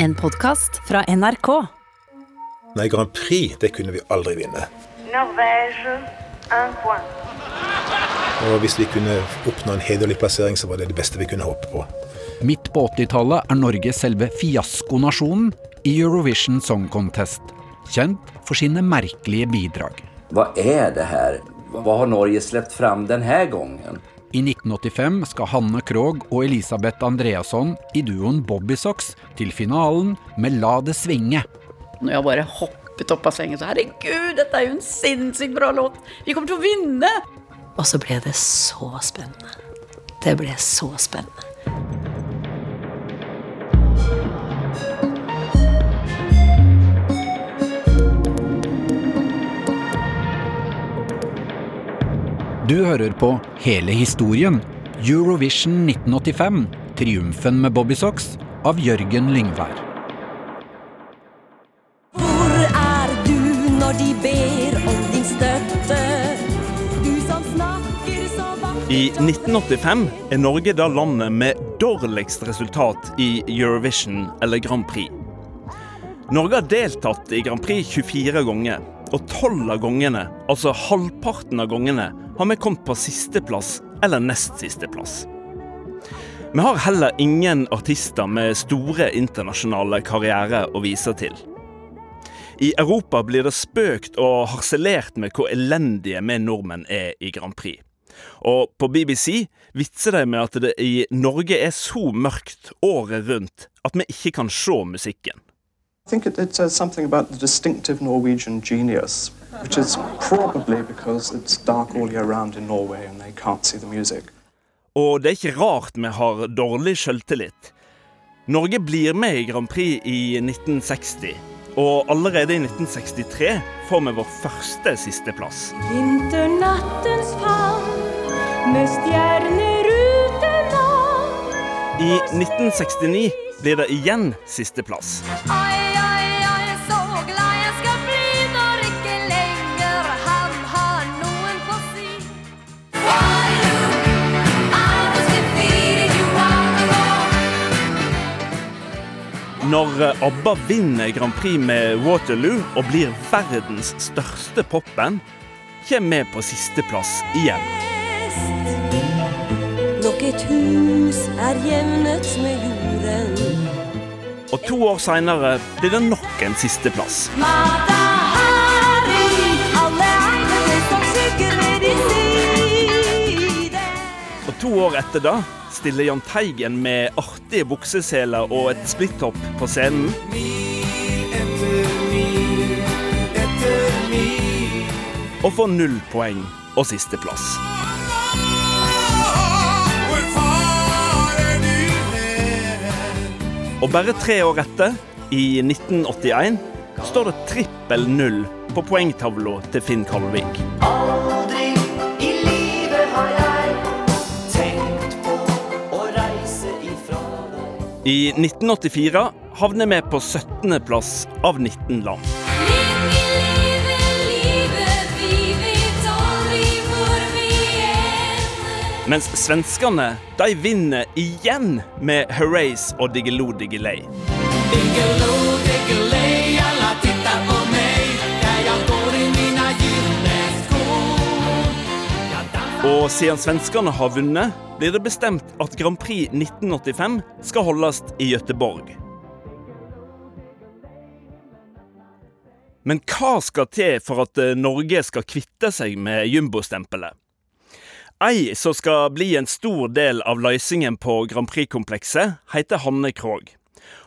En podkast fra NRK. Nei, Grand Prix det kunne vi aldri vinne. Norvège, un point. Og hvis vi kunne oppnå en hederlig plassering, så var det det beste vi kunne håpe på. Midt på 80-tallet er Norge selve fiaskonasjonen i Eurovision Song Contest, kjent for sine merkelige bidrag. Hva er det her? Hva har Norge sluppet fram denne här gången? I 1985 skal Hanne Krogh og Elisabeth Andreasson i duoen Bobbysocks til finalen med La det svinge. Når jeg bare hoppet opp av sengen så Herregud, dette er jo en sinnssykt bra låt! Vi kommer til å vinne! Og så ble det så spennende. Det ble så spennende. Du hører på hele historien. Eurovision 1985, triumfen med Bobbysocks, av Jørgen Lyngvær. Hvor er du når de ber om din støtte? Du som snakker så vakkert I 1985 er Norge da landet med dårligst resultat i Eurovision eller Grand Prix. Norge har deltatt i Grand Prix 24 ganger, og 12 av gangene, altså halvparten av gangene, har vi kommet på sisteplass eller nest sisteplass. Vi har heller ingen artister med store internasjonale karrierer å vise til. I Europa blir det spøkt og harselert med hvor elendige vi nordmenn er i Grand Prix. Og på BBC vitser de med at det i Norge er så mørkt året rundt at vi ikke kan se musikken. I think it, it says something about the distinctive Norwegian genius, which is probably because it's dark all year round in Norway and they can't see the music. Og det er ikke rart vi har dårlig selvtillit. Norge blir med i Grand Prix i 1960, og allerede i 1963 får vi vår første sisteplass. Vinternattens favn med stjerner utenat. I 1969 blir det igjen sisteplass. Når eh, ABBA vinner Grand Prix med Waterloo og blir verdens største popband, kommer vi på sisteplass igjen. Nok et hus er jevnet med jorden. Og to år seinere blir det nok en sisteplass. Og to år etter da stiller Jahn Teigen med artige bukseseler og et splittopp på scenen. Og får null poeng og sisteplass. Og bare tre år etter, i 1981, står det trippel null på poengtavla til Finn Kalvik. I 1984 havner vi på 17. plass av 19 land. Mens svenskene de vinner igjen med Hurrays og Diggiloo Diggiley. Og siden svenskene har vunnet, blir det bestemt at Grand Prix 1985 skal holdes i Gøteborg. Men hva skal til for at eh, Norge skal kvitte seg med jumbostempelet? Ei som skal bli en stor del av løsningen på Grand Prix-komplekset, heter Hanne Krogh.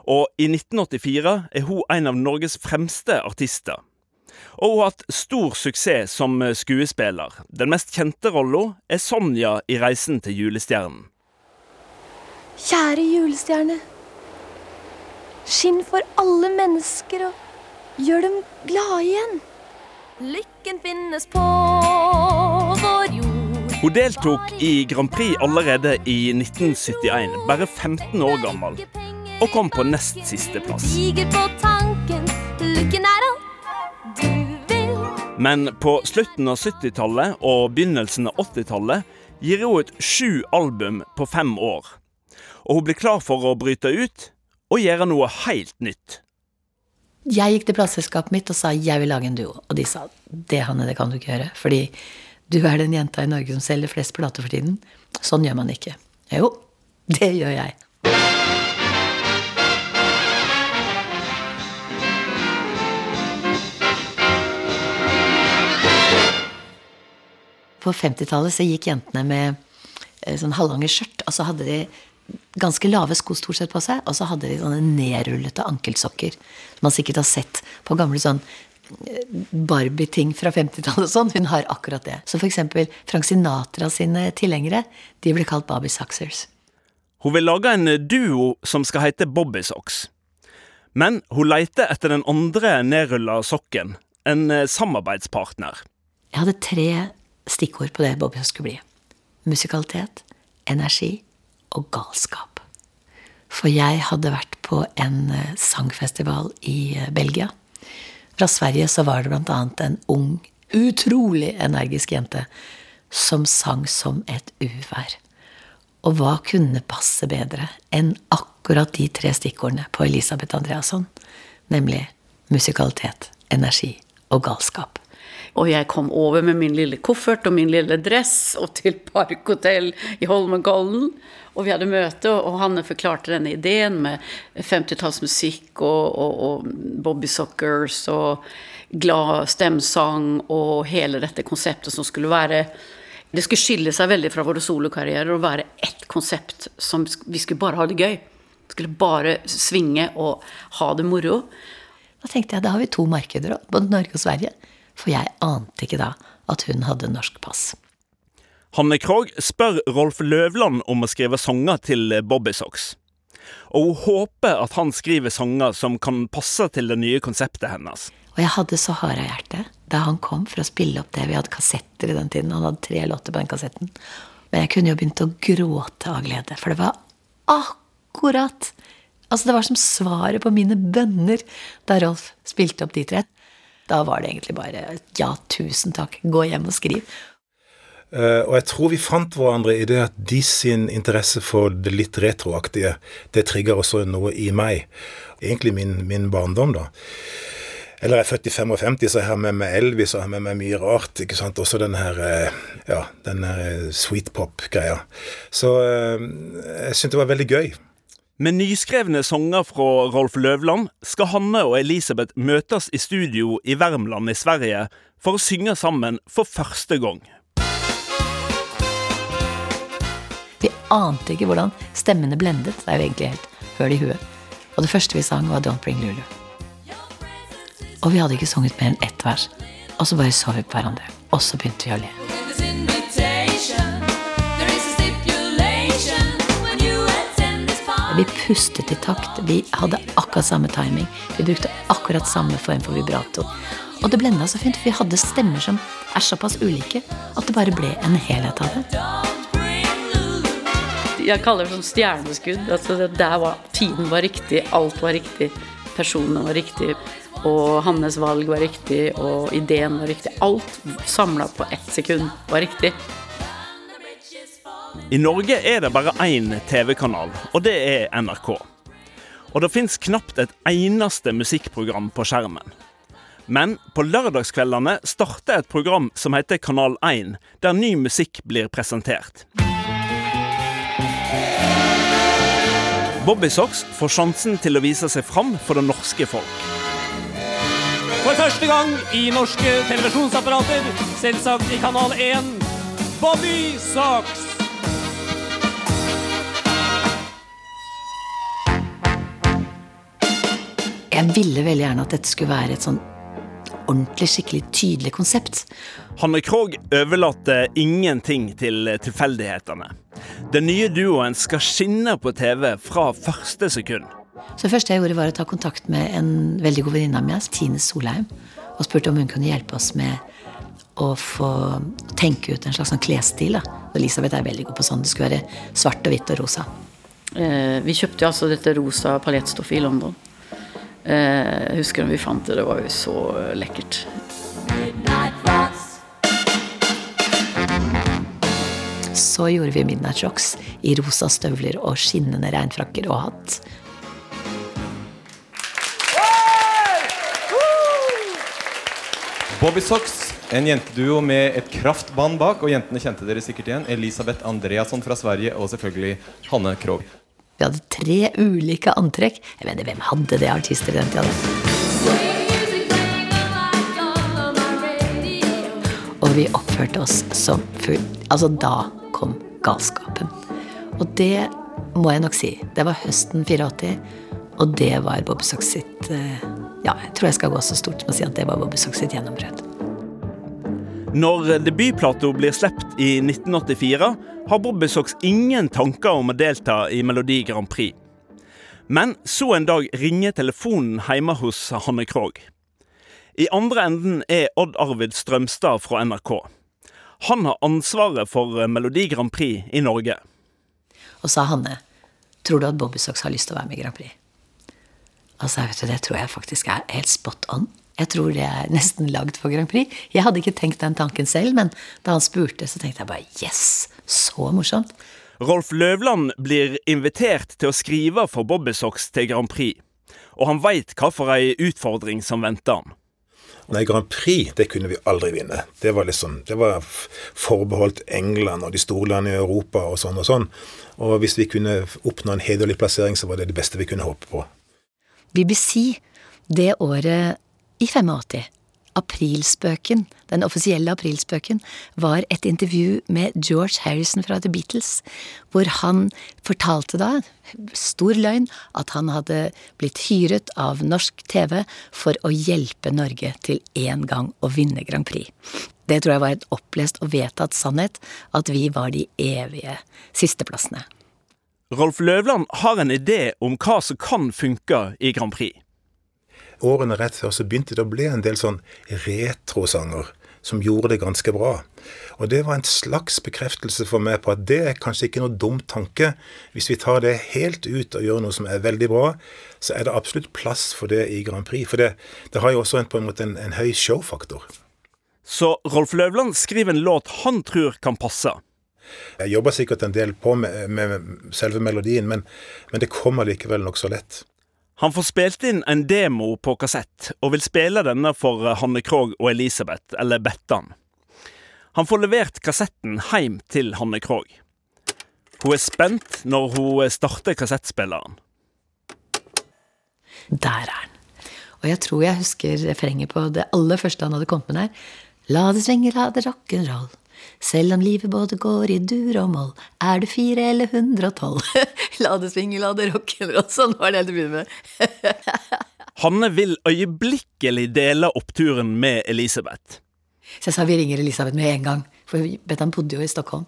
Og i 1984 er hun en av Norges fremste artister. Og hun har hatt stor suksess som skuespiller. Den mest kjente rolla er Sonja i 'Reisen til julestjernen'. Kjære julestjerne. Skinn for alle mennesker og gjør dem glade igjen. Lykken finnes på vår jord. Hun deltok i Grand Prix allerede i 1971, bare 15 år gammel, og kom på nest siste plass. Lykken er. Men på slutten av 70-tallet og begynnelsen av 80-tallet gir hun ut sju album på fem år. Og hun blir klar for å bryte ut, og gjøre noe helt nytt. Jeg gikk til plateselskapet mitt og sa jeg vil lage en duo. Og de sa det, Hanne, det kan du ikke gjøre. Fordi du er den jenta i Norge som selger flest plater for tiden. Sånn gjør man ikke. Jo, det gjør jeg. På 50-tallet så gikk jentene med eh, sånn halvlange skjørt, og så hadde de ganske lave sko stort sett på seg, og så hadde de sånne nedrullete ankelsokker. Som man sikkert har sett på gamle sånn eh, Barbie-ting fra 50-tallet og sånn. Hun har akkurat det. Så for eksempel Frank Sinatra sine tilhengere, de ble kalt Barbie Soxers. Hun vil lage en duo som skal hete Bobby Socks. Men hun leter etter den andre nedrulla sokken, en eh, samarbeidspartner. Jeg hadde tre stikkord på det Bobby skulle bli. Musikalitet, energi og galskap. For jeg hadde vært på en eh, sangfestival i eh, Belgia. Fra Sverige så var det annet en ung, utrolig energisk jente som sang som et uvær. Og hva kunne passe bedre enn akkurat de tre stikkordene på Elisabeth Andreasson? Nemlig musikalitet, energi og galskap. Og jeg kom over med min lille koffert og min lille dress og til Parkhotell i Holmenkollen. Og vi hadde møte, og Hanne forklarte denne ideen med 50-tallsmusikk og, og, og Bobby Sockers og glad stemsang og hele dette konseptet som skulle være Det skulle skille seg veldig fra våre solokarrierer og være ett konsept som vi skulle bare ha det gøy. Skulle bare svinge og ha det moro. Da tenkte jeg da har vi to markeder, både Norge og Sverige. For jeg ante ikke da at hun hadde norsk pass. Hanne Krogh spør Rolf Løvland om å skrive sanger til Bobby Socks. Og hun håper at han skriver sanger som kan passe til det nye konseptet hennes. Og jeg hadde så harde hjerte da han kom for å spille opp det. Vi hadde kassetter i den tiden. Han hadde tre låter på den kassetten. Men jeg kunne jo begynt å gråte av glede, for det var akkurat Altså, det var som svaret på mine bønner da Rolf spilte opp de tre. Da var det egentlig bare ja, tusen takk, gå hjem og skriv. Uh, og jeg tror vi fant hverandre i det at de sin interesse for det litt retroaktige, det trigger også noe i meg. Egentlig min, min barndom, da. Eller jeg er født i 55, så jeg har med meg Elvis og jeg med meg mye rart. ikke sant? Også den her eh, ja, den her sweet pop-greia. Så eh, jeg syntes det var veldig gøy. Med nyskrevne sanger fra Rolf Løvland skal Hanne og Elisabeth møtes i studio i Värmland i Sverige for å synge sammen for første gang. Vi ante ikke hvordan stemmene blendet. Det er jo egentlig helt høl i huet. Og det første vi sang, var Don't Bring Lulu. Og vi hadde ikke sunget mer enn ett vers. Og så bare så vi på hverandre. Og så begynte vi å le. Vi pustet i takt. Vi hadde akkurat samme timing. Vi brukte akkurat samme form for vibrato. Og det blenda så fint, for vi hadde stemmer som er såpass ulike at det bare ble en helhet av det. Jeg kaller det sånn stjerneskudd. Altså der var, tiden var riktig, alt var riktig. Personene var riktig, og hans valg var riktig, og ideen var riktig. Alt samla på ett sekund var riktig. I Norge er det bare én TV-kanal, og det er NRK. Og det fins knapt et eneste musikkprogram på skjermen. Men på lørdagskveldene starter et program som heter Kanal 1, der ny musikk blir presentert. Bobby Socks får sjansen til å vise seg fram for det norske folk. For første gang i norske televisjonsapparater, selvsagt i Kanal 1, Bobby Jeg ville veldig gjerne at dette skulle være et sånn ordentlig, skikkelig tydelig konsept. Hanne Krogh overlater ingenting til tilfeldighetene. Den nye duoen skal skinne på TV fra første sekund. Så det første jeg gjorde, var å ta kontakt med en veldig god venninne av meg, Tine Solheim, og spurte om hun kunne hjelpe oss med å få tenke ut en slags sånn klesstil. da. Elisabeth er veldig god på sånn. Det skulle være svart og hvitt og rosa. Eh, vi kjøpte jo altså dette rosa paljettstoffet i London. Jeg husker når vi fant det. Det var jo så eh, lekkert. Så gjorde vi Midnight Rocks i rosa støvler og skinnende regnfrakker og hatt. Bobby Socks, en jenteduo med et kraftband bak. Og jentene kjente dere sikkert igjen. Elisabeth Andreasson fra Sverige og selvfølgelig Hanne Krogh. Vi hadde tre ulike antrekk. Jeg vet hvem hadde det artister i den tida. Og vi oppførte oss som full Altså, da kom galskapen. Og det må jeg nok si. Det var høsten 84, og det var Bob Socks sitt eh, Ja, jeg tror jeg skal gå så stort som å si at det var Bob Socks sitt gjennombrudd. Når debutplata blir sluppet i 1984, har Bobby Socks ingen tanker om å delta i Melodi Grand Prix. Men så en dag ringer telefonen hjemme hos Hanne Krogh. I andre enden er Odd Arvid Strømstad fra NRK. Han har ansvaret for Melodi Grand Prix i Norge. Og sa Hanne, tror du at Bobby Socks har lyst til å være med i Grand Prix? Altså, vet du, det tror jeg faktisk er helt spot on. Jeg tror det er nesten lagd for Grand Prix. Jeg hadde ikke tenkt den tanken selv, men da han spurte, så tenkte jeg bare yes, så morsomt. Rolf Løvland blir invitert til å skrive for Bobbysocks til Grand Prix. Og han veit ei utfordring som venter han. Nei, Grand Prix det kunne vi aldri vinne. Det var liksom, det var forbeholdt England og de store landene i Europa og sånn og sånn. Og hvis vi kunne oppnå en hederlig plassering, så var det det beste vi kunne håpe på. BBC det året i 85, aprilspøken, den offisielle aprilspøken, var et intervju med George Harrison fra The Beatles, hvor han fortalte da, stor løgn, at han hadde blitt hyret av norsk TV for å hjelpe Norge til en gang å vinne Grand Prix. Det tror jeg var et opplest og vedtatt sannhet, at vi var de evige sisteplassene. Rolf Løvland har en idé om hva som kan funke i Grand Prix. Årene rett før så begynte det å bli en del sånn retrosanger som gjorde det ganske bra. Og det var en slags bekreftelse for meg på at det er kanskje ikke noe dum tanke. Hvis vi tar det helt ut og gjør noe som er veldig bra, så er det absolutt plass for det i Grand Prix. For det, det har jo også en, på en måte en, en høy showfaktor. Så Rolf Løvland skriver en låt han tror kan passe. Jeg jobber sikkert en del på med, med selve melodien, men, men det kommer likevel nokså lett. Han får spilt inn en demo på kassett, og vil spille denne for Hanne Krogh og Elisabeth, eller Bettan. Han får levert kassetten hjem til Hanne Krogh. Hun er spent når hun starter kassettspilleren. Der er den. Og jeg tror jeg husker refrenget på det aller første han hadde kommet med der. La det svinge, la det rock'n'roll. Selv om livet både går i dur og moll, er du fire eller hundre og tolv. la det svinge, la det rock'n'roll. Sånn var det å begynne med. Hanne vil øyeblikkelig dele oppturen med Elisabeth. Så jeg sa vi ringer Elisabeth med en gang, for Bettan bodde jo i Stockholm.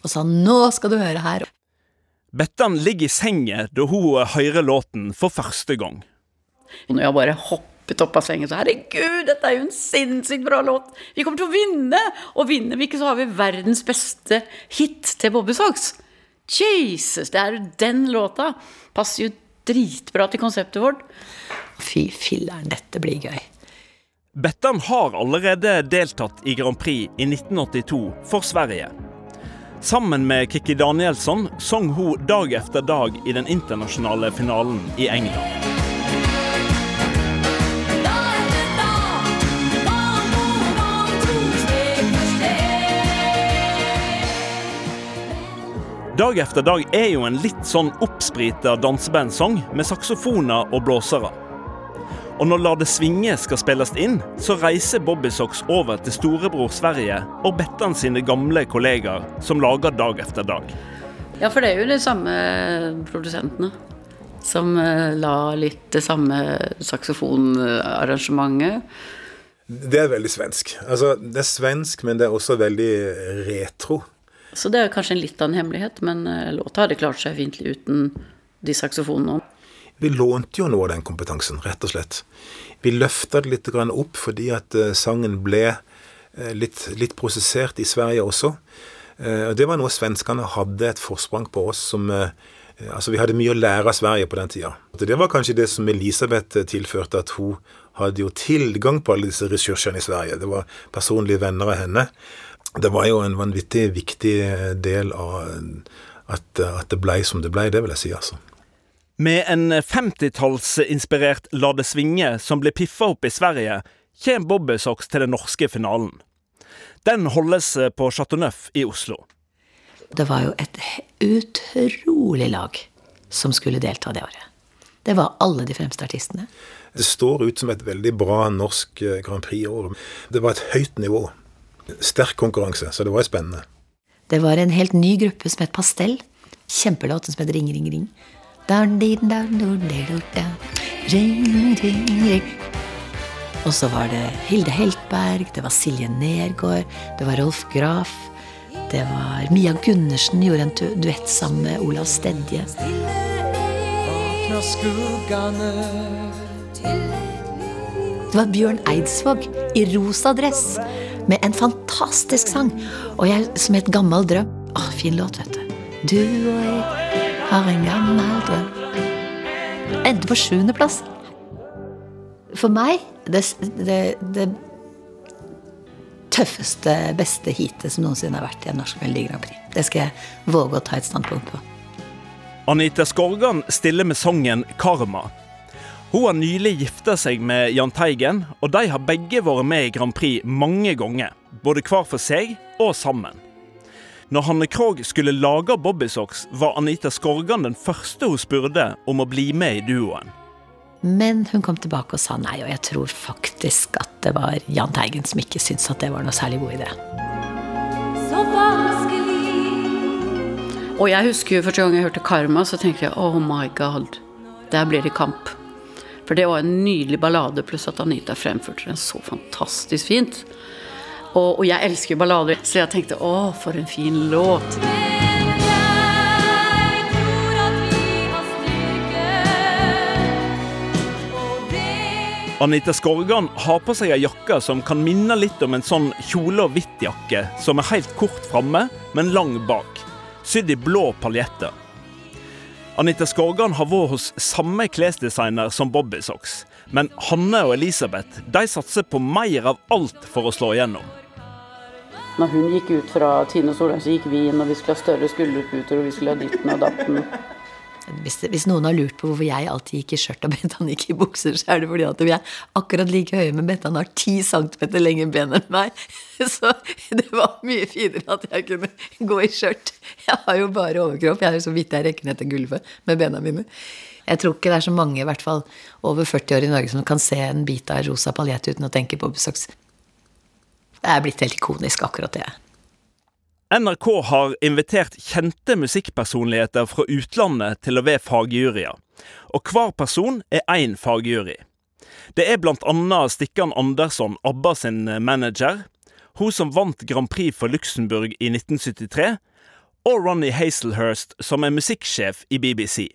Og sa nå skal du høre her. Bettan ligger i sengen da hun hører låten for første gang. Når jeg bare hoppet opp av sengen, så herregud, dette er jo en sinnssykt bra låt! Vi kommer til å vinne! Og vinner vi ikke, så har vi verdens beste hit til Bobby Socks. Jesus, det er jo den låta! Passer jo dritbra til konseptet vårt. Fy filler'n, dette blir gøy. Bettan har allerede deltatt i Grand Prix i 1982 for Sverige. Sammen med Kikki Danielsson sang hun dag efter dag i den internasjonale finalen i England. Dag efter dag er jo en litt sånn oppsprita dansebandsang med saksofoner og blåsere. Og når La det svinge skal spilles inn, så reiser Bobby Socks over til storebror Sverige og Bettan sine gamle kollegaer, som lager Dag efter dag. Ja, for det er jo de samme produsentene som eh, la litt det samme saksofonarrangementet. Det er veldig svensk. Altså, det er svensk, men det er også veldig retro. Så det er kanskje en litt av en hemmelighet, men eh, låta hadde klart seg fint uten de saksofonene. Vi lånte jo noe av den kompetansen, rett og slett. Vi løfta det litt opp fordi at eh, sangen ble eh, litt, litt prosessert i Sverige også. Og det var noe svenskene hadde et forsprang på oss som Altså, vi hadde mye å lære av Sverige på den tida. Det var kanskje det som Elisabeth tilførte, at hun hadde jo tilgang på alle disse ressursene i Sverige. Det var personlige venner av henne. Det var jo en vanvittig viktig eh, del av at, at det blei som det blei, det vil jeg si, altså. Med en 50-tallsinspirert La det svinge som ble piffa opp i Sverige, kommer Bobby Socks til den norske finalen. Den holdes eh, på Chateau Neuf i Oslo. Det var jo et utrolig lag som skulle delta det året. Det var alle de fremste artistene. Det står ut som et veldig bra norsk eh, Grand Prix-år. Det var et høyt nivå. Sterk konkurranse, så det var spennende. Det var en helt ny gruppe som het Pastell. Kjempelåt som het Ring, ring, ring. Ring, ring, ring. Og så var det Hilde Heltberg, det var Silje Nergård, det var Rolf Graf. Det var Mia Gundersen gjorde en duett sammen med Olav Stedje. Det var Bjørn Eidsvåg i rosa dress med en fantastisk sang. Og jeg som et gammel drøm. Å, fin låt, vet du. Du og jeg har en gammel drøm. Endte på sjuendeplass. For meg det, det, det tøffeste, beste heatet som noensinne har vært i en norsk Melodi Grand Prix. Det skal jeg våge å ta et standpunkt på. Anita Skorgan stiller med sangen 'Karma'. Hun har nylig gifta seg med Jahn Teigen, og de har begge vært med i Grand Prix mange ganger. Både hver for seg og sammen. Når Hanne Krogh skulle lage Bobbysocks, var Anita Skorgan den første hun spurte om å bli med i duoen. Men hun kom tilbake og sa nei, og jeg tror faktisk at det var Jahn Teigen som ikke syntes at det var noe særlig god idé. Så vanskelig Og jeg husker jo første gang jeg hørte Karma, så tenkte jeg oh my god, der blir det kamp. For det var en nydelig ballade, pluss at Anita fremførte den så fantastisk fint. Og, og jeg elsker ballader, så jeg tenkte å, for en fin låt. Anita Skorgan har på seg ei jakke som kan minne litt om en sånn kjole og hvitt-jakke, som er helt kort framme, men lang bak. Sydd i blå paljetter. Anita Skorgan har vært hos samme klesdesigner som Bobby Socks, men Hanne og Elisabeth de satser på mer av alt for å slå igjennom. Når hun gikk ut fra Tine Solheim, så gikk vi inn, og vi skulle ha større skulderputer, og vi skulle ha ditten og datten. Hvis, hvis noen har lurt på hvorfor jeg alltid gikk i skjørt og Bettan gikk i bukser, så er det fordi at vi er akkurat like høye, men Bettan har ti centimeter lengre ben enn meg. Så det var mye finere at jeg kunne gå i skjørt. Jeg har jo bare overkropp. Jeg er jo så vidt jeg rekker ned til gulvet med bena mine. Jeg tror ikke det er så mange, i hvert fall over 40 år i Norge, som kan se en bit av rosa paljett uten å tenke på besøks... Det er blitt helt ikonisk, akkurat det. NRK har invitert kjente musikkpersonligheter fra utlandet til å være fagjuryer. Og hver person er én fagjury. Det er blant annet Stikkan Andersson, ABBA sin manager, hun som vant Grand Prix for Luxembourg i 1973, og Ronny Hazelhurst, som er musikksjef i BBC.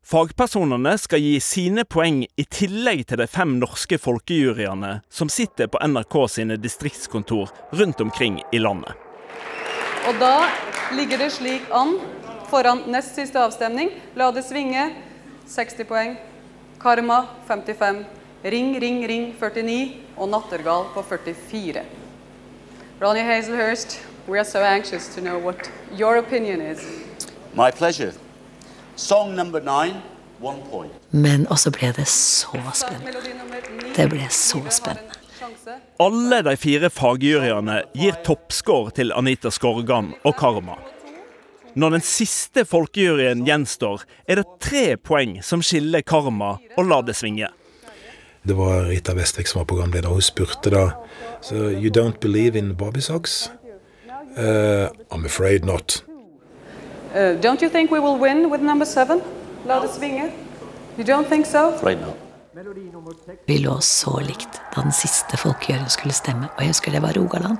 Fagpersonene skal gi sine poeng i tillegg til de fem norske folkejuryene som sitter på NRK sine distriktskontor rundt omkring i landet. Og da ligger det slik an foran nest siste avstemning. La det svinge 60 poeng. Karma 55. Ring, ring, ring 49. Og Nattergal på 44. Ronny Hazelhurst, we are so anxious to know what your opinion is. My pleasure. Song number nine, one point. Men også ble det så spennende. Det ble så spennende. Alle de fire fagjuryene gir toppscore til Anita Skorgan og Karma. Når den siste folkejuryen gjenstår, er det tre poeng som skiller Karma og La det svinge. Det var Rita Westvik som var programleder. Hun spurte da so, You don't believe in Bobby Socks? Uh, I'm afraid not. Uh, don't you think we will win with number seven? La det svinge. You don't think so? Afraid now. Vi lå så likt da den siste folkegjøren skulle stemme, og jeg husker det var Rogaland.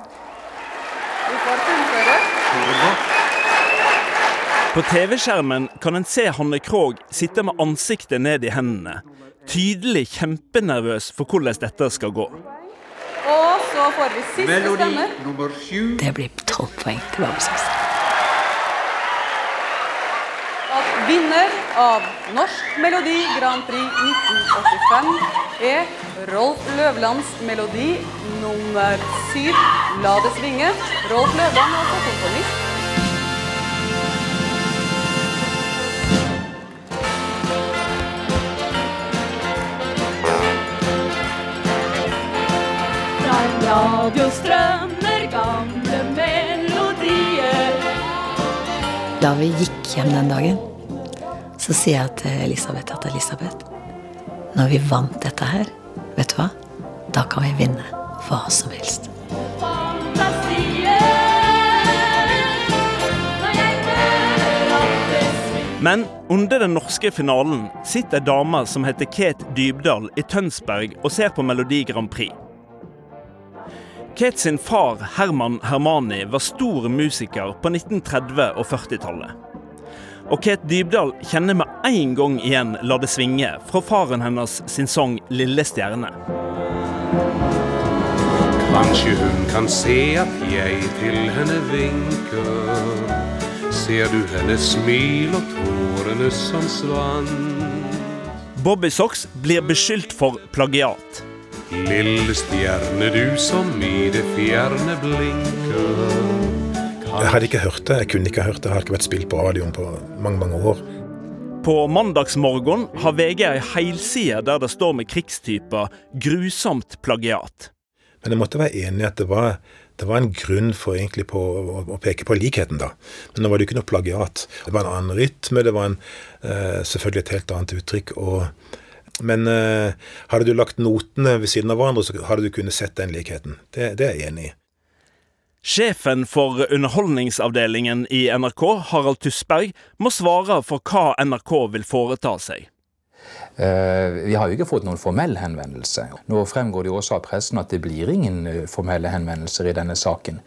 På TV-skjermen kan en se Hanne Krogh sitte med ansiktet ned i hendene. Tydelig kjempenervøs for hvordan dette skal gå. Og så får vi siste stemme. Det blir tolv poeng til Babelsøs. At vinner av Norsk Melodi Grand Prix 1985 er Rolf Løvlands melodi nummer syv, 'La det svinge'. Rolf Løvland er komponist. radio strømmer gamle melodier. Da vi gikk hjem den dagen, så sier jeg til Elisabeth at Elisabeth, når vi vant dette her, vet du hva? Da kan vi vinne hva som helst. Men under den norske finalen sitter ei dame som heter Kate Dybdahl i Tønsberg og ser på Melodi Grand Prix. Kate sin far Herman Hermani var stor musiker på 1930- og 40-tallet. Og Kate Dybdahl kjenner med en gang igjen La det svinge fra faren hennes sin sang 'Lille stjerne'. Kanskje hun kan se at jeg til henne vinker. Ser du hennes smil og tårene som svant? Bobby Socks blir beskyldt for plagiat. Lille stjerne, du som i det fjerne blinker. Jeg hadde ikke hørt det. Jeg kunne ikke hørt det. Jeg har ikke vært spilt på radioen på mange, mange år. På mandagsmorgen har VG ei heilside der det står med krigstyper 'grusomt plagiat'. Men jeg måtte være enig i at det var, det var en grunn for egentlig på å, å peke på likheten, da. Men nå var det ikke noe plagiat. Det var en annen rytme, det var en, eh, selvfølgelig et helt annet uttrykk. Og, men eh, hadde du lagt notene ved siden av hverandre, så hadde du kunnet sett den likheten. Det, det er jeg enig i. Sjefen for underholdningsavdelingen i NRK, Harald Tusberg, må svare for hva NRK vil foreta seg. Eh, Vi har jo ikke fått noen formell henvendelse. Nå fremgår det jo også av pressen at det blir ingen eh, formelle henvendelser i denne saken.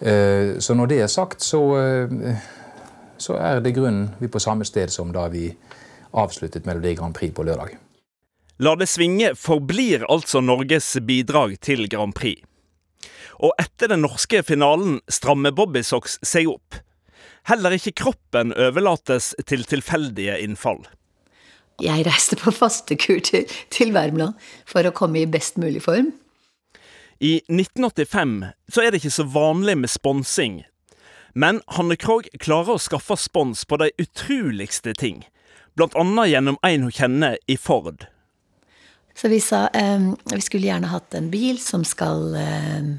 Eh, Så når det er sagt, så, så er det grunnen vi på samme sted som da vi avsluttet Melodi Grand Prix på lørdag. La det svinge forblir altså Norges bidrag til Grand Prix. Og etter den norske finalen strammer Bobby Socks seg opp. Heller ikke kroppen overlates til tilfeldige innfall. Jeg reiste på fastekur til, til Värmland for å komme i best mulig form. I 1985 så er det ikke så vanlig med sponsing. Men Hanne Krogh klarer å skaffe spons på de utroligste ting. Blant annet gjennom en hun kjenner i Ford. Så vi sa eh, vi skulle gjerne hatt en bil som skal eh,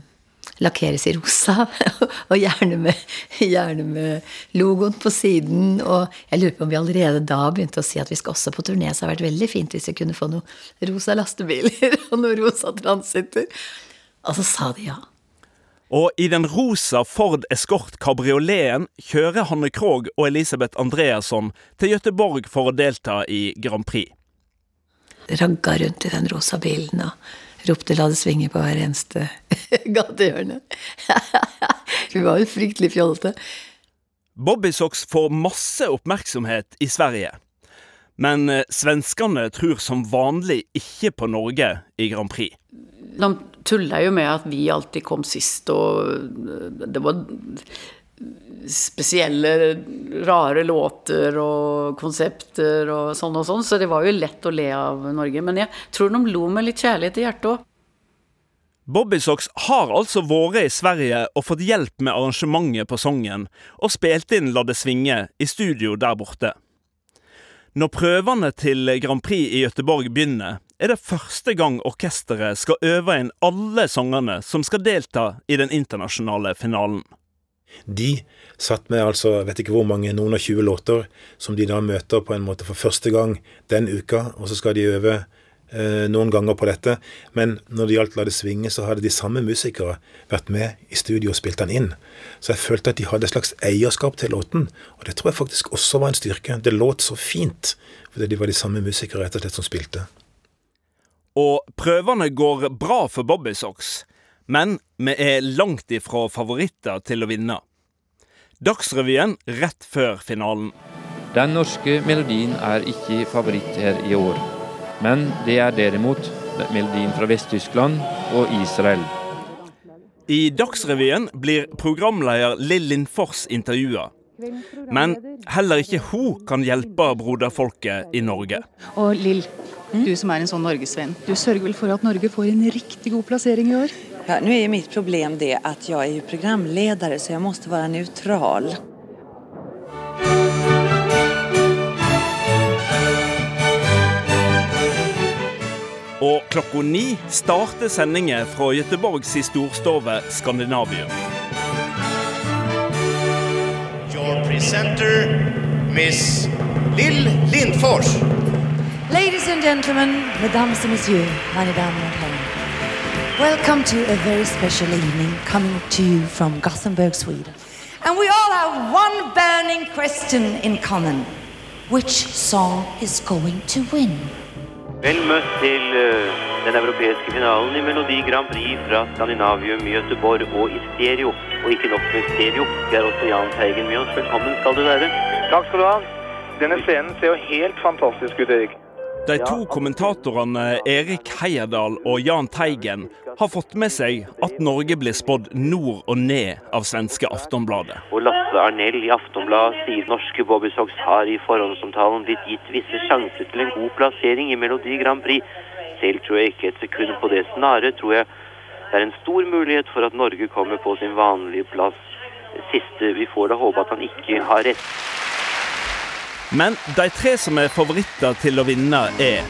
lakkeres i rosa, og gjerne med, gjerne med logoen på siden. Og jeg lurer på om vi allerede da begynte å si at vi skal også på turné, så det hadde vært veldig fint hvis vi kunne få noen rosa lastebiler og noen rosa transiter. Og så sa de ja. Og i den rosa Ford Escort kabrioleten kjører Hanne Krogh og Elisabeth Andreasson til Gøteborg for å delta i Grand Prix. Ragga rundt i den rosa bilen og ropte 'la det svinge' på hver eneste gatehjørne. vi var jo fryktelig fjollete. Bobby Socks får masse oppmerksomhet i Sverige. Men eh, svenskene tror som vanlig ikke på Norge i Grand Prix. De tulla jo med at vi alltid kom sist, og det var spesielle, rare låter og konsepter og sånn og sånn, så det var jo lett å le av Norge. Men jeg tror de lo med litt kjærlighet i hjertet òg. Bobby Socks har altså vært i Sverige og fått hjelp med arrangementet på sangen, og spilt inn La det svinge i studio der borte. Når prøvene til Grand Prix i Gøteborg begynner, er det første gang orkesteret skal øve inn alle sangene som skal delta i den internasjonale finalen. De satt med altså, vet ikke hvor mange, noen og tjue låter, som de da møter på en måte for første gang den uka, og så skal de øve eh, noen ganger på dette. Men når det gjaldt La det svinge, så hadde de samme musikere vært med i studio og spilt den inn. Så jeg følte at de hadde et slags eierskap til låten, og det tror jeg faktisk også var en styrke. Det låt så fint, fordi de var de samme musikere rett og slett som spilte. Og prøvene går bra for Bobby Socks, men vi er langt ifra favoritter til å vinne. Dagsrevyen rett før finalen. Den norske melodien er ikke favoritt her i år. Men det er derimot melodien fra Vest-Tyskland og Israel. I Dagsrevyen blir programleder Lillin Fors intervjua. Men heller ikke hun kan hjelpe broderfolket i Norge. Og Lill, du som er en sånn norgesvenn, du sørger vel for at Norge får en riktig god plassering i år? Ja, nu är mitt problem det att jag är jo programledare så jag måste vara neutral. Og klokka ni starter sendingen fra Göteborgs storstove Skandinavium. Your presenter, Miss Lill Lindfors. Ladies and gentlemen, mesdames et messieurs, meine damer og Herren, welcome to a very special evening coming to you from Gothenburg, Sweden. And we all have one burning question in common. Which song is going to win? Vel møtt til eh, den europeiske finalen i Melodi Grand Prix fra Skandinavium i Göteborg og i stereo. Og ikke nok med stereo, vi har også Jahn Teigen med oss. Velkommen skal du være. Takk skal du ha. Denne scenen ser jo helt fantastisk ut, Erik. De to kommentatorene Erik Heierdal og Jahn Teigen har fått med seg at Norge blir spådd nord og ned av svenske Aftonbladet. Og Lasse Arnell i Aftonbladet sier norske Bobby Socks har i forhåndsomtalen blitt gitt visse sjanser til en god plassering i Melodi Grand Prix. Selv tror jeg ikke et sekund på det. Snarere tror jeg det er en stor mulighet for at Norge kommer på sin vanlige plass. Siste, vi får da håpe at han ikke har rett. Men de tre som er favoritter til å vinne, er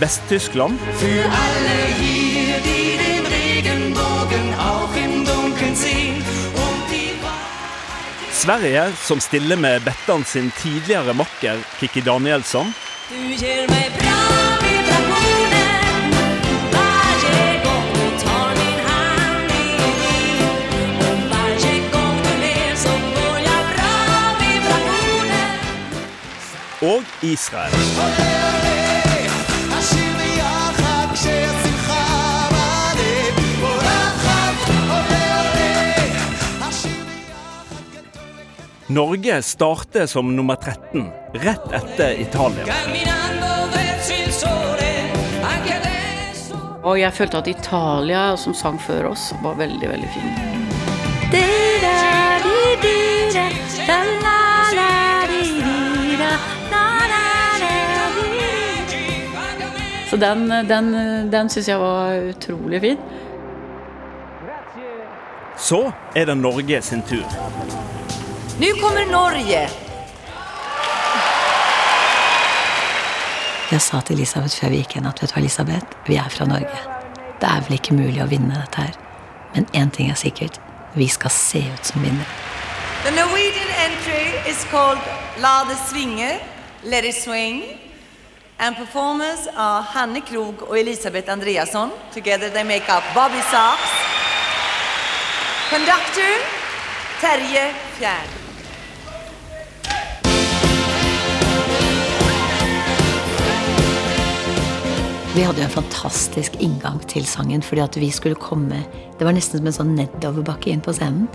Vest-Tyskland, Für alle hier, die den Regenbogen auch im Dunkeln sehen. Sverige, som stiller med Bettan sin tidligere makker Kikki Danielsson, Du gir mig og Israel. Norge starter som nummer 13, rett etter Italia. Og jeg følte at Italia, som sang før oss, var veldig, veldig fin. Det Så den, den, den syns jeg var utrolig fin. Så er det Norge sin tur. Nå kommer Norge! Jeg sa til Elisabeth før vi gikk igjen at vet du hva, Elisabeth, vi er fra Norge. Det er vel ikke mulig å vinne dette her. Men én ting er sikkert. Vi skal se ut som vinnere. The Norwegian entry is called La det svinge, Let it swing. And performers are Hanne Krog og Elisabeth Andreasson. Together they make up Bobby Socks. Conductor Terje Fjern. Vi hadde jo en fantastisk inngang til sangen, fordi at vi skulle komme Det var nesten som en sånn nedoverbakke inn på scenen.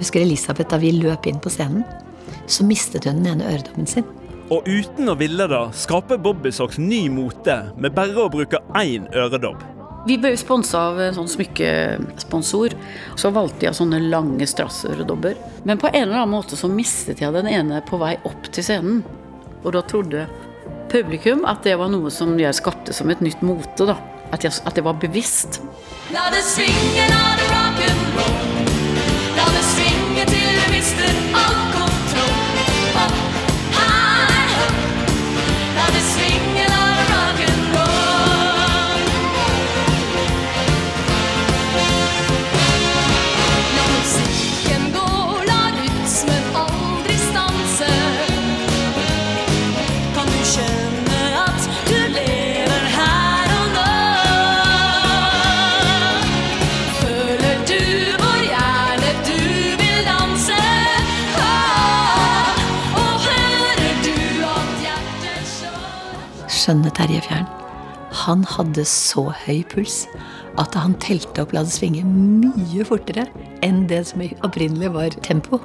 Husker Elisabeth, da vi løp inn på scenen, så mistet hun den ene øredobben sin. Og uten å ville det, skaper Bobby Socks ny mote med bare å bruke én øredobb. Vi ble sponsa av en sånn smykkesponsor. Så valgte jeg sånne lange strassøredobber. Men på en eller annen måte så mistet jeg den ene på vei opp til scenen. Og da trodde publikum at det var noe som jeg skapte som et nytt mote. da. At, jeg, at det var bevisst. La det svinge, la det rock'n'roll. La det svinge til du mister all Skjønne Terje Fjern. Han hadde så høy puls at han telte opp La det svinge mye fortere enn det som opprinnelig var tempo.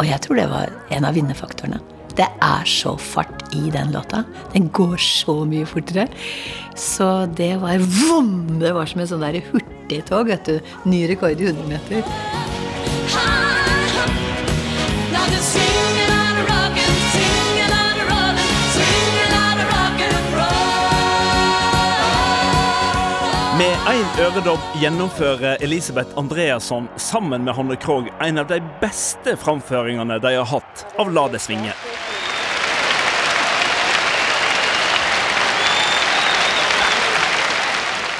Og jeg tror det var en av vinnerfaktorene. Det er så fart i den låta. Den går så mye fortere. Så det var vom! Det var som et sånn hurtigtog. vet. Ny rekord i 100 meter. Én øredobb gjennomfører Elisabeth Andreasson sammen med Hanne Krogh en av de beste framføringene de har hatt av La det svinge.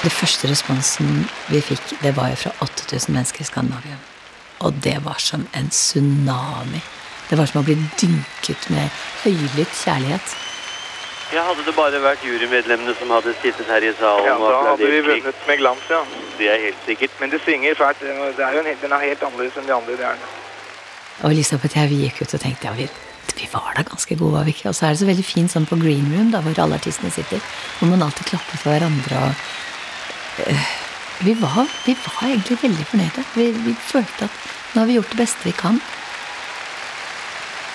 Det første responsen vi fikk, det var jo fra 8000 mennesker i Skandinavia. Og det var som en tsunami. Det var som å bli dynket med høylytt kjærlighet. Ja, Hadde det bare vært jurymedlemmene som hadde sittet her i salen Ja, og da hadde vi vunnet med glans, ja. Det er helt sikkert. Men det svinger fælt. Det er jo en, helt- den er helt annerledes enn de andre. Det er den. Og Elisabeth og jeg vi gikk ut og tenkte ja, vi, vi var da ganske gode, var vi ikke? Og så er det så veldig fint sånn på green room, da, hvor alle artistene sitter, hvor man alltid klapper for hverandre. og eh, vi, var, vi var egentlig veldig fornøyde. Vi, vi følte at nå har vi gjort det beste vi kan.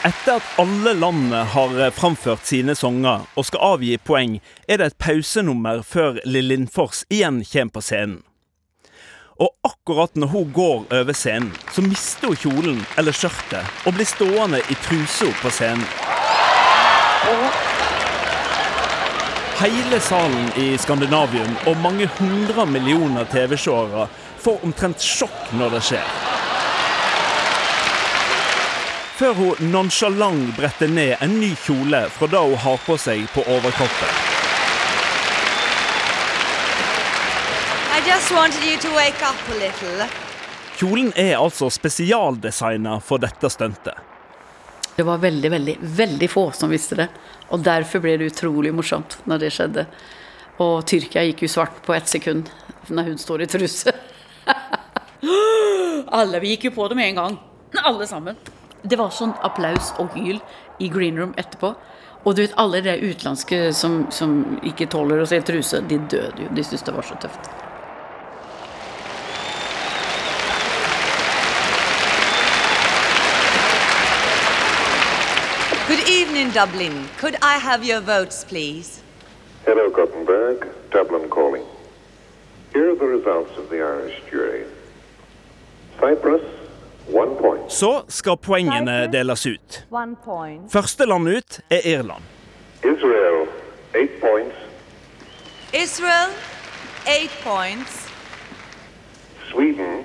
Etter at alle landene har eh, framført sine sanger og skal avgi poeng, er det et pausenummer før Lill Lindfors igjen kommer på scenen. Og akkurat når hun går over scenen, så mister hun kjolen eller skjørtet og blir stående i trusa på scenen. Hele salen i Skandinavium og mange hundre millioner TV-seere får omtrent sjokk når det skjer. Før hun nonsjalant bretter ned en ny kjole fra det hun har på seg på overkroppen. I just wanted you to wake up a little. Kjolen er altså spesialdesigna for dette stuntet. Det var veldig, veldig, veldig få som visste det. Og derfor ble det utrolig morsomt når det skjedde. Og Tyrkia gikk jo svart på ett sekund når hun står i truse. Alle vi gikk jo på det med en gang. Alle sammen. Det var sånn applaus og hyl i green room etterpå. Og du vet, alle de utenlandske som, som ikke tåler å se truse, de døde jo. De syntes det var så tøft. Good evening, Dublin. Could I have your votes, please? Hello, Gothenburg. Dublin calling. Here are the results of the Irish jury. Cyprus. Så skal poengene deles ut. Første land ut er Irland. Israel, eight points. Israel, eight points. Sweden,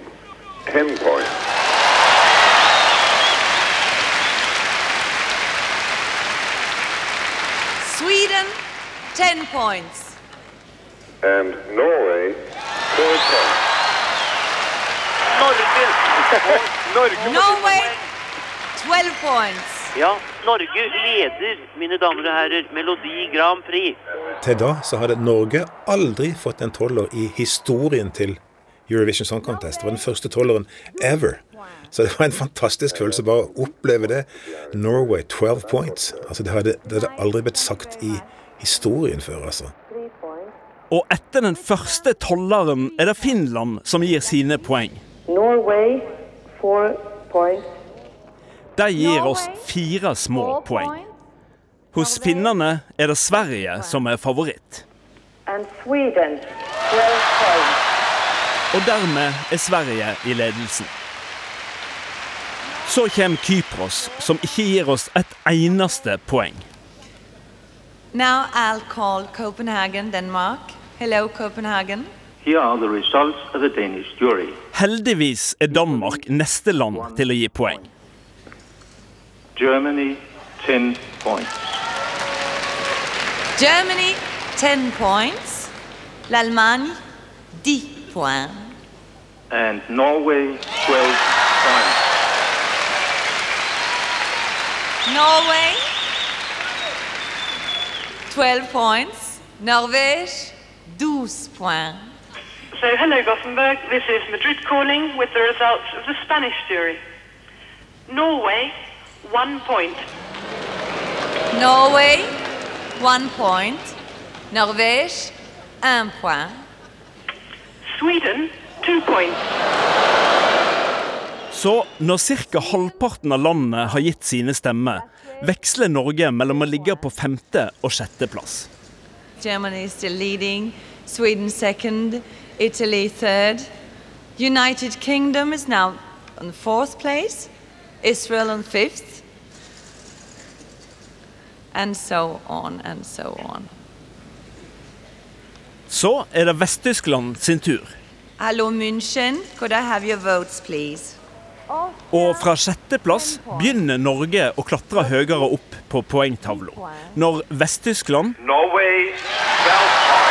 ten points. Sweden, ten points. And Norway, four points. Norge! Norge Norway, twelve points. Ja, Norge leder, mine damer og herrer, Melodi Grand Prix. Til da så hadde Norge aldri fått en tolver i historien til Eurovision Song Contest. Det var den første tolleren ever. Så det var en fantastisk følelse bare å oppleve det. Norway 12 points. Altså det hadde, det hadde aldri blitt sagt i historien før, altså. Og etter den første tolleren er det Finland som gir sine poeng. Norway. De gir oss fire små poeng. Hos finnene er det Sverige som er favoritt. And Sweden, 12 points. Og dermed er Sverige i ledelsen. Så kommer Kypros, som ikke gir oss et eneste poeng. Now I'll call Copenhagen, Denmark. Hello, Copenhagen. Here are the results of the Danish jury. Heldigvis er Danmark neste land til å gi poeng. Germany, 10 points. Germany, 10 points. L'Allemagne, 10 points. And Norway, 12 points. Norway, 12 points. Norvège, 12 points. So, hello Gothenburg, this is Madrid calling with the results of the Spanish jury. Norway, one point. Norway, one point. Norvège, un point. Sweden, two points. Så når ca. halvparten av landet har gitt sine stemmer, veksler Norge mellom å ligge på femte og sjetteplass. Germany is still leading, Sweden second, Italy third. United Kingdom is now on fourth place, Israel on fifth, and so on and so on. Så er det Vest-Tyskland sin tur. Hallo München. Could I have your votes, please? Og fra sjetteplass begynner Norge å klatre høyere opp på poengtavla. Når Vest-Tyskland, Norway, 12 points.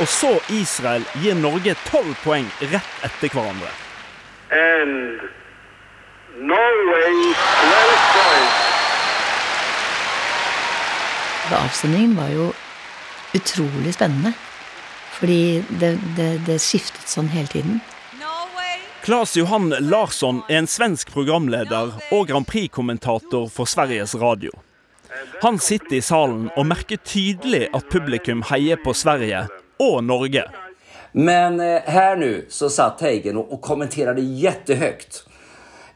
Og så Israel gir Norge tolv poeng rett etter hverandre. And Norway 12. Avstemningen var jo utrolig spennende. Fordi det, det, det skiftet sånn hele tiden. Claes Johan Larsson er en svensk programleder og Grand Prix-kommentator for Sveriges Radio. Han sitter i salen og merker tydelig at publikum heier på Sverige og Norge. Men eh, här nu så satt Heigen och, och kommenterade jättehögt.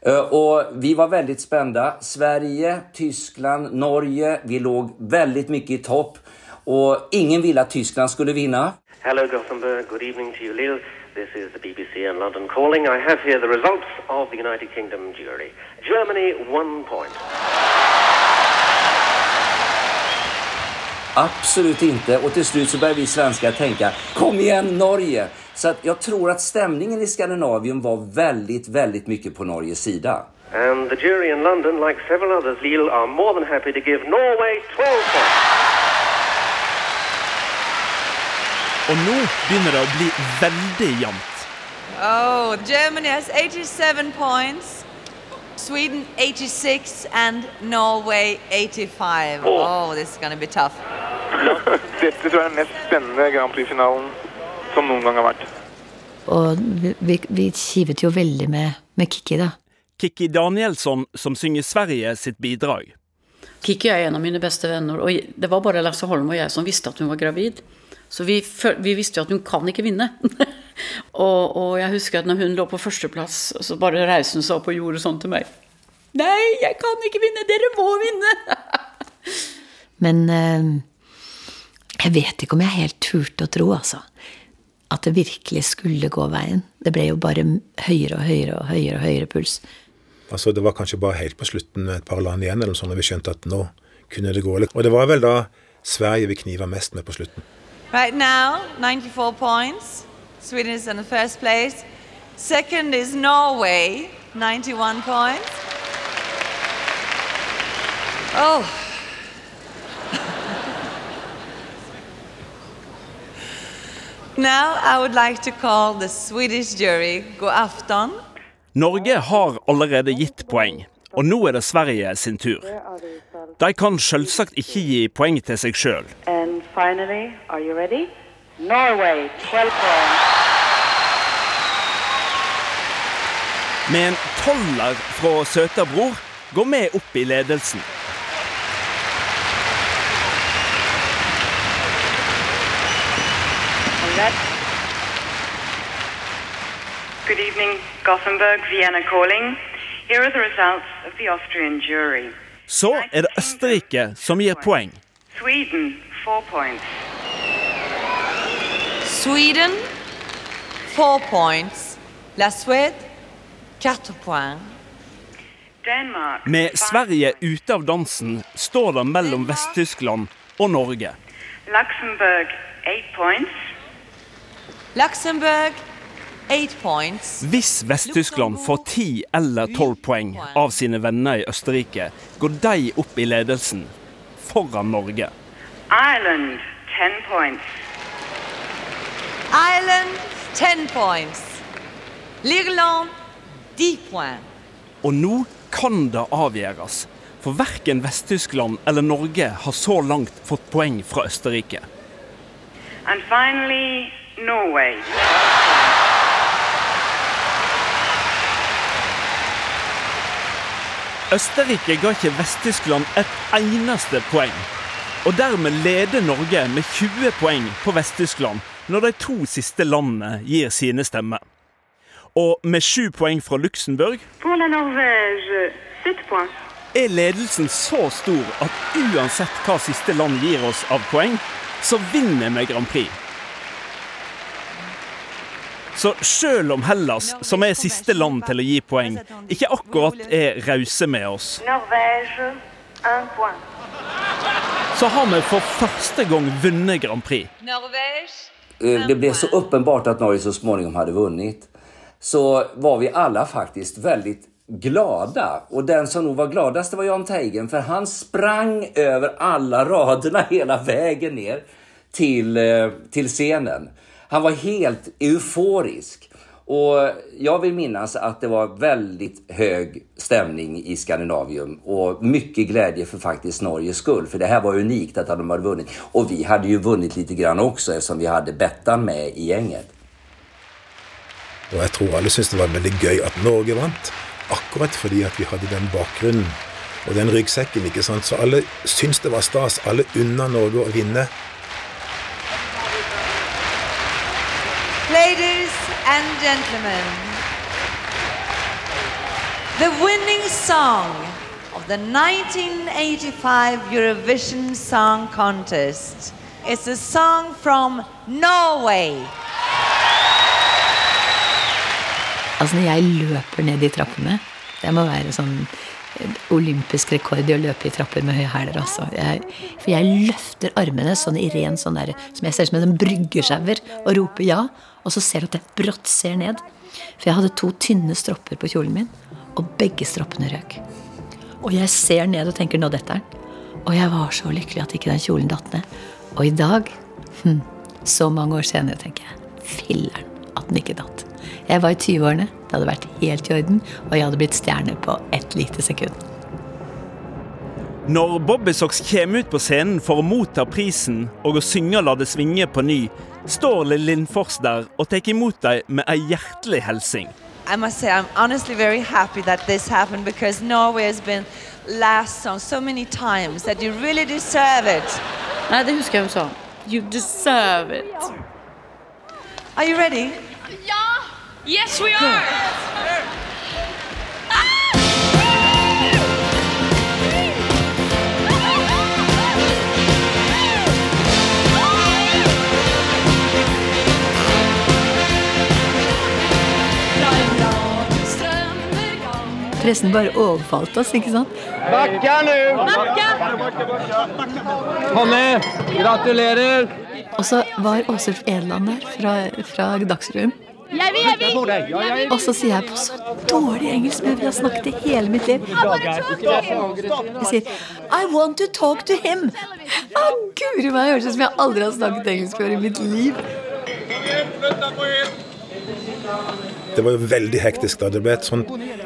Eh, Och vi var väldigt spända. Sverige, Tyskland, Norge. Vi låg väldigt mycket i topp. Och ingen ville att Tyskland skulle vinna. Hello, Gothenburg. Good evening to you, Lille. This is the BBC in London calling. I have here the results of the United Kingdom jury. Germany, one point. Absolut inte. Och till slut så började vi svenskar tänka, kom igen Norge! Så att jag tror att stämningen i Skandinavien var väldigt, väldigt mycket på Norges sida. And the jury in London, like several others, Lille, are more than happy to give Norway 12 points. Og nå begynner det å bli veldig jevnt. Oh, Germany has 87 points, Sweden 86, and Norway 85. Oh, this is going to be tough. Dette tror jeg er den mest spennende Grand Prix-finalen som noen gang har vært. Og vi, vi, vi kivet jo veldig med, med Kikki, da. Kikki Danielsson som synger Sverige sitt bidrag. Kikki er en av mine beste venner, og det var bare Lasse Holm og jeg som visste at hun var gravid. Så vi, vi visste jo at hun kan ikke vinne. og, og jeg husker at når hun lå på førsteplass, så bare reiste hun seg opp og gjorde sånn til meg. Nei, jeg kan ikke vinne, dere må vinne! Men eh, jeg vet ikke om jeg helt turte å tro, altså. At det virkelig skulle gå veien. Det ble jo bare høyere og høyere og høyere og høyere puls. Altså, Det var kanskje bare helt på slutten med et par land igjen, eller sånn, når vi skjønte at nå kunne det gå. Og det var vel da Sverige vi kniva mest med på slutten. Right now, 94 points. Sweden is in the first place. Second is Norway, 91 points. Oh. now I would like to call the Swedish jury God afton. Norge har allerede gitt poeng, og nå er det Sverige sin tur. De kan selvsagt ikke gi poeng til seg sjøl. Norway, 12 points. Med en toller fra Søtabror går vi opp i ledelsen. Good evening, Gothenburg, Vienna calling. Here are the results of the Austrian jury. Så er det Østerrike som gir poeng. Sweden, four points. Sweden, 4 points. La Suède, 4 points. Med Sverige ute av dansen står det mellom Vest-Tyskland og Norge. Luxembourg, eight points. Luxembourg, 8 points. Hvis Vest-Tyskland får 10 eller 12 poeng av sine venner i Østerrike, går de opp i ledelsen foran Norge. Ireland, ten points. Ireland, 10 points. Lirland, 10 points. Og nå kan det avgjøres, for verken Vest-Tyskland eller Norge har så langt fått poeng fra Østerrike. And finally, Norway. Østerrike ga ikke Vest-Tyskland et eneste poeng. Og dermed leder Norge med 20 poeng på Vest-Tyskland når de to siste landene gir sine stemmer. Og med sju poeng fra Luxembourg er ledelsen så stor at uansett hva siste land gir oss av poeng, så vinner vi Grand Prix. Så selv om Hellas, som er siste land til å gi poeng, ikke akkurat er rause med oss, så har vi for første gang vunnet Grand Prix. Eh, Det blev så uppenbart att Norge så småningom hade vunnit. Så var vi alla faktiskt väldigt glada. Och den som nog var gladast var Jan Teigen för han sprang över alla raderna hela vägen ner till, eh, till scenen. Han var helt euforisk. Och jag vill minnas att det var väldigt hög stämning i Skandinavium och mycket glädje för faktiskt Norges skull. För det här var unikt att de hade vunnit. Och vi hade ju vunnit lite grann också eftersom vi hade Bettan med i gänget. Og jeg tror alle syntes det var veldig gøy at Norge vant. Akkurat fordi at vi hadde den bakgrunnen og den ryggsekken. ikke sant? Så alle syntes det var stas. Alle unna Norge å vinne. Ladies and gentlemen, the winning song of the 1985 Eurovision Song Contest is a song from Norway. Altså når jeg løper ned de trappene Det må være sånn olympisk rekord i å løpe i trapper med høye hæler. Altså. For jeg løfter armene sånn i ren sånn der, som jeg ser ut som en bryggesjauer, og roper ja. Og så ser du at jeg brått ser ned. For jeg hadde to tynne stropper på kjolen min, og begge stroppene røk. Og jeg ser ned og tenker 'nå detter den'. Og jeg var så lykkelig at ikke den kjolen datt ned. Og i dag, hm, så mange år senere, tenker jeg 'filler'n at den ikke datt'. Jeg var i 20-årene, det hadde vært helt i orden, og jeg hadde blitt stjerne på ett lite sekund. Når Bobby Socks kommer ut på scenen for å motta prisen og å synge 'La det svinge' på ny, står Lill Lindfors der og tar imot dem med ei hjertelig hilsing. I must say, I'm honestly very happy that this happened because Norway has been last song so many times that you really deserve it. Nei, det husker jeg hun sa. You deserve it. Are you ready? Yes, we are. Pressen bare overfalt oss, ikke sant? Backa nu! Hanne, gratulerer! Og så var Åsulf Edeland der fra, fra Dagsrevyen. Jeg vil, jeg vil! Og så sier jeg på så dårlig engelsk, men vi har snakket i hele mitt liv. Jeg sier I want to talk to him. Å, guri meg, det høres ut som jeg aldri har snakket engelsk før i mitt liv. Det var jo veldig hektisk da. Det ble et sånn,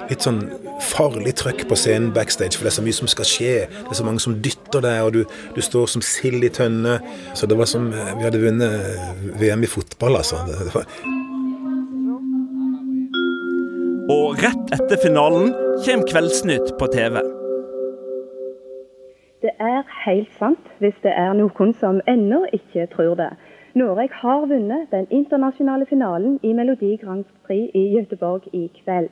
litt sånn farlig trøkk på scenen backstage, for det er så mye som skal skje. Det er så mange som dytter deg, og du, du står som sild i tønne. Så det var som eh, vi hadde vunnet VM i fotball, altså. Det, det var, Og rett etter finalen kommer Kveldsnytt på TV. Det er helt sant hvis det er noen som ennå ikke tror det. Norge har vunnet den internasjonale finalen i Melodi Grand Prix i Göteborg i kveld.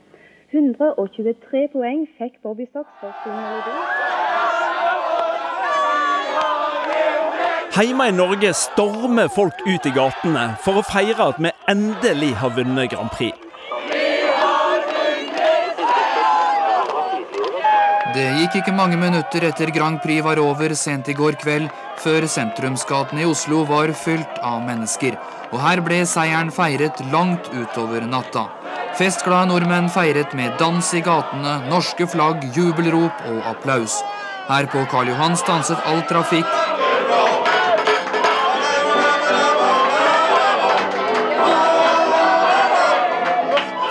123 poeng fikk Bobby Socks for sin melodi. Hjemme i Norge stormer folk ut i gatene for å feire at vi endelig har vunnet Grand Prix. Det gikk ikke mange minutter etter Grand Prix var over sent i går kveld, før sentrumsgatene i Oslo var fylt av mennesker. Og her ble seieren feiret langt utover natta. Festglade nordmenn feiret med dans i gatene, norske flagg, jubelrop og applaus. Her på Karl Johan stanset all trafikk,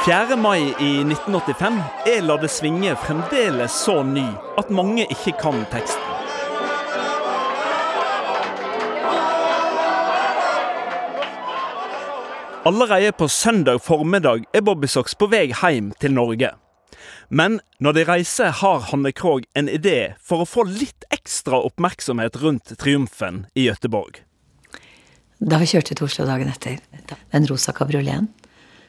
4. mai i 1985 er La det svinge fremdeles så ny at mange ikke kan teksten. Allerede på søndag formiddag er Bobby Socks på vei hjem til Norge. Men når de reiser, har Hanne Krogh en idé for å få litt ekstra oppmerksomhet rundt triumfen i Gøteborg. Da vi kjørte til Oslo dagen etter, den rosa kabrioleten,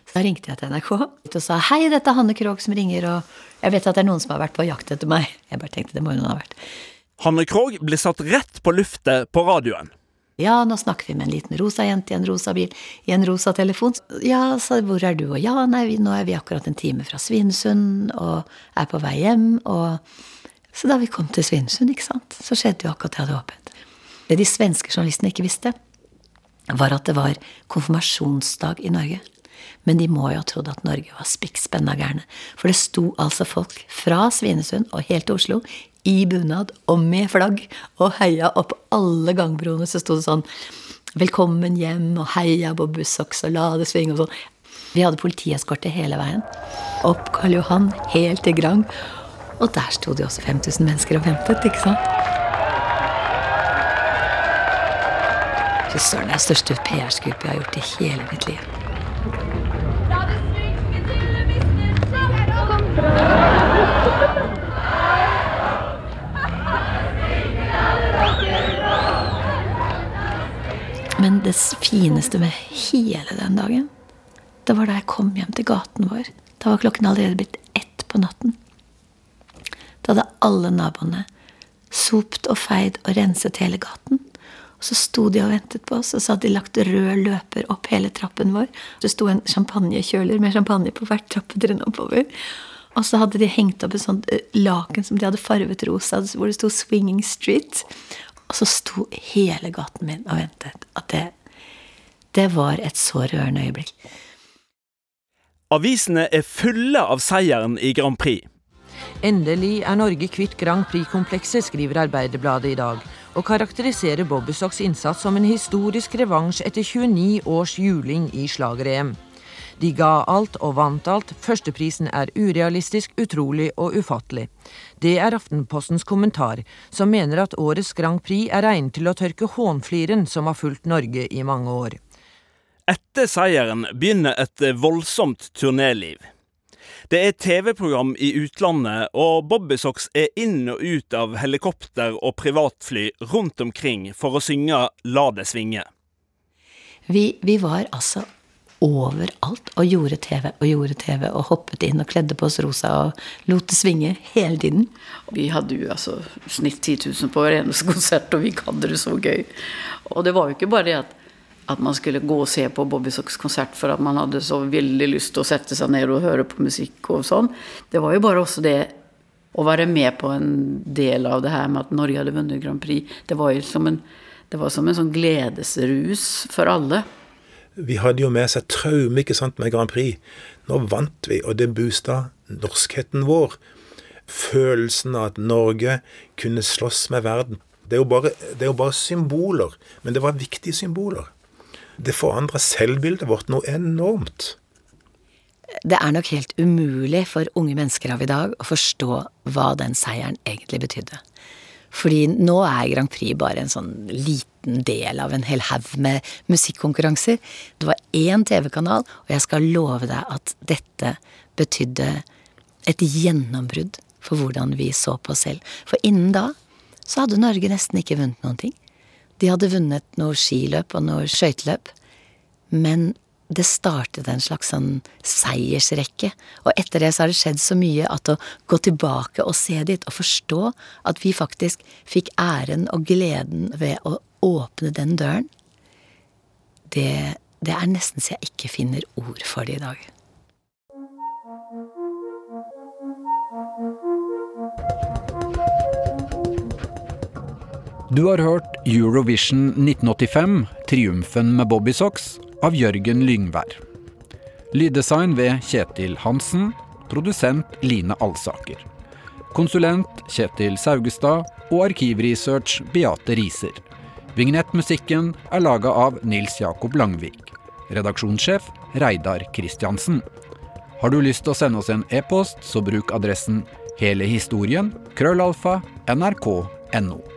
da ringte jeg til NRK og sa hei, dette er Hanne Krogh som ringer, og jeg vet at det er noen som har vært på jakt etter meg. Jeg bare tenkte det må hun ha vært. Hanne Krogh blir satt rett på luftet på radioen. Ja, nå snakker vi med en liten rosa jente i en rosa bil i en rosa telefon. Ja, sa hvor er du? Og ja, nei, nå er vi akkurat en time fra Svinesund og er på vei hjem, og Så da vi kom til Svinesund, ikke sant, så skjedde jo akkurat det jeg hadde håpet. Det de svenske journalistene ikke visste, var at det var konfirmasjonsdag i Norge. Men de må jo ha trodd at Norge var spikk gærne. For det sto altså folk fra Svinesund og helt til Oslo i bunad og med flagg og heia opp alle gangbroene. Så sto det sånn Velkommen hjem og heia på Bussoks og la det svinge og sånn. Vi hadde politieskorte hele veien. Opp Karl Johan, helt til Grang. Og der sto det også 5000 mennesker og ventet, ikke sant? Fy søren, det er det største PR-skuppet jeg har gjort i hele mitt liv. Men det fineste med hele den dagen, det var da jeg kom hjem til gaten vår. Da var klokken allerede blitt ett på natten. Da hadde alle naboene sopt og feid og renset hele gaten. Og så sto de og ventet på oss, og så hadde de lagt rød løper opp hele trappen vår. Det sto en champagnekjøler med champagne på hvert trappetrinn oppover. Og så hadde de hengt opp et sånt eh, laken som de hadde farvet rosa, hvor det sto 'Swinging Street'. Og så sto hele gaten min og ventet. At det, det var et så rørende øyeblikk. Avisene er fulle av seieren i Grand Prix. Endelig er Norge kvitt Grand Prix-komplekset, skriver Arbeiderbladet i dag, og karakteriserer Bobbysocks innsats som en historisk revansj etter 29 års juling i slager-EM. De ga alt og vant alt. Førsteprisen er urealistisk, utrolig og ufattelig. Det er Aftenpostens kommentar, som mener at årets Grand Prix er egnet til å tørke hånfliren som har fulgt Norge i mange år. Etter seieren begynner et voldsomt turnéliv. Det er TV-program i utlandet, og Bobbysocks er inn og ut av helikopter og privatfly rundt omkring for å synge La det svinge. Vi, vi var altså overalt og gjorde TV og gjorde TV og hoppet inn og kledde på oss rosa og lot det svinge hele tiden. Vi hadde jo altså snitt 10 000 på hver eneste konsert, og vi hadde det så gøy. Og det var jo ikke bare det at, at man skulle gå og se på Bobby Socks konsert for at man hadde så veldig lyst til å sette seg ned og høre på musikk og sånn. Det var jo bare også det å være med på en del av det her med at Norge hadde vunnet Grand Prix. Det var jo som en, det var som en sånn gledesrus for alle. Vi hadde jo med seg traume ikke sant, med Grand Prix. Nå vant vi, og det boosta norskheten vår. Følelsen av at Norge kunne slåss med verden. Det er, jo bare, er jo bare symboler, men det var viktige symboler. Det forandra selvbildet vårt noe enormt. Det er nok helt umulig for unge mennesker av i dag å forstå hva den seieren egentlig betydde. Fordi nå er Grand Prix bare en sånn liten del av en hel haug med musikkonkurranser. Det var én TV-kanal, og jeg skal love deg at dette betydde et gjennombrudd for hvordan vi så på oss selv. For innen da så hadde Norge nesten ikke vunnet noen ting. De hadde vunnet noe skiløp og noe skøyteløp, men det startet en slags sånn seiersrekke, og etter det så har det skjedd så mye at å gå tilbake og se dit og forstå at vi faktisk fikk æren og gleden ved å åpne den døren, det, det er nesten så jeg ikke finner ord for det i dag. Du har hørt Eurovision 1985, triumfen med Bobbysocks, av Jørgen Lyngvær. Lyddesign ved Kjetil Hansen, produsent Line Alsaker. Konsulent Kjetil Saugestad og arkivresearch Beate Riser. Vignettmusikken er laga av Nils Jakob Langvik. Redaksjonssjef Reidar Kristiansen. Har du lyst til å sende oss en e-post, så bruk adressen hele historien krøllalfa nrk.no.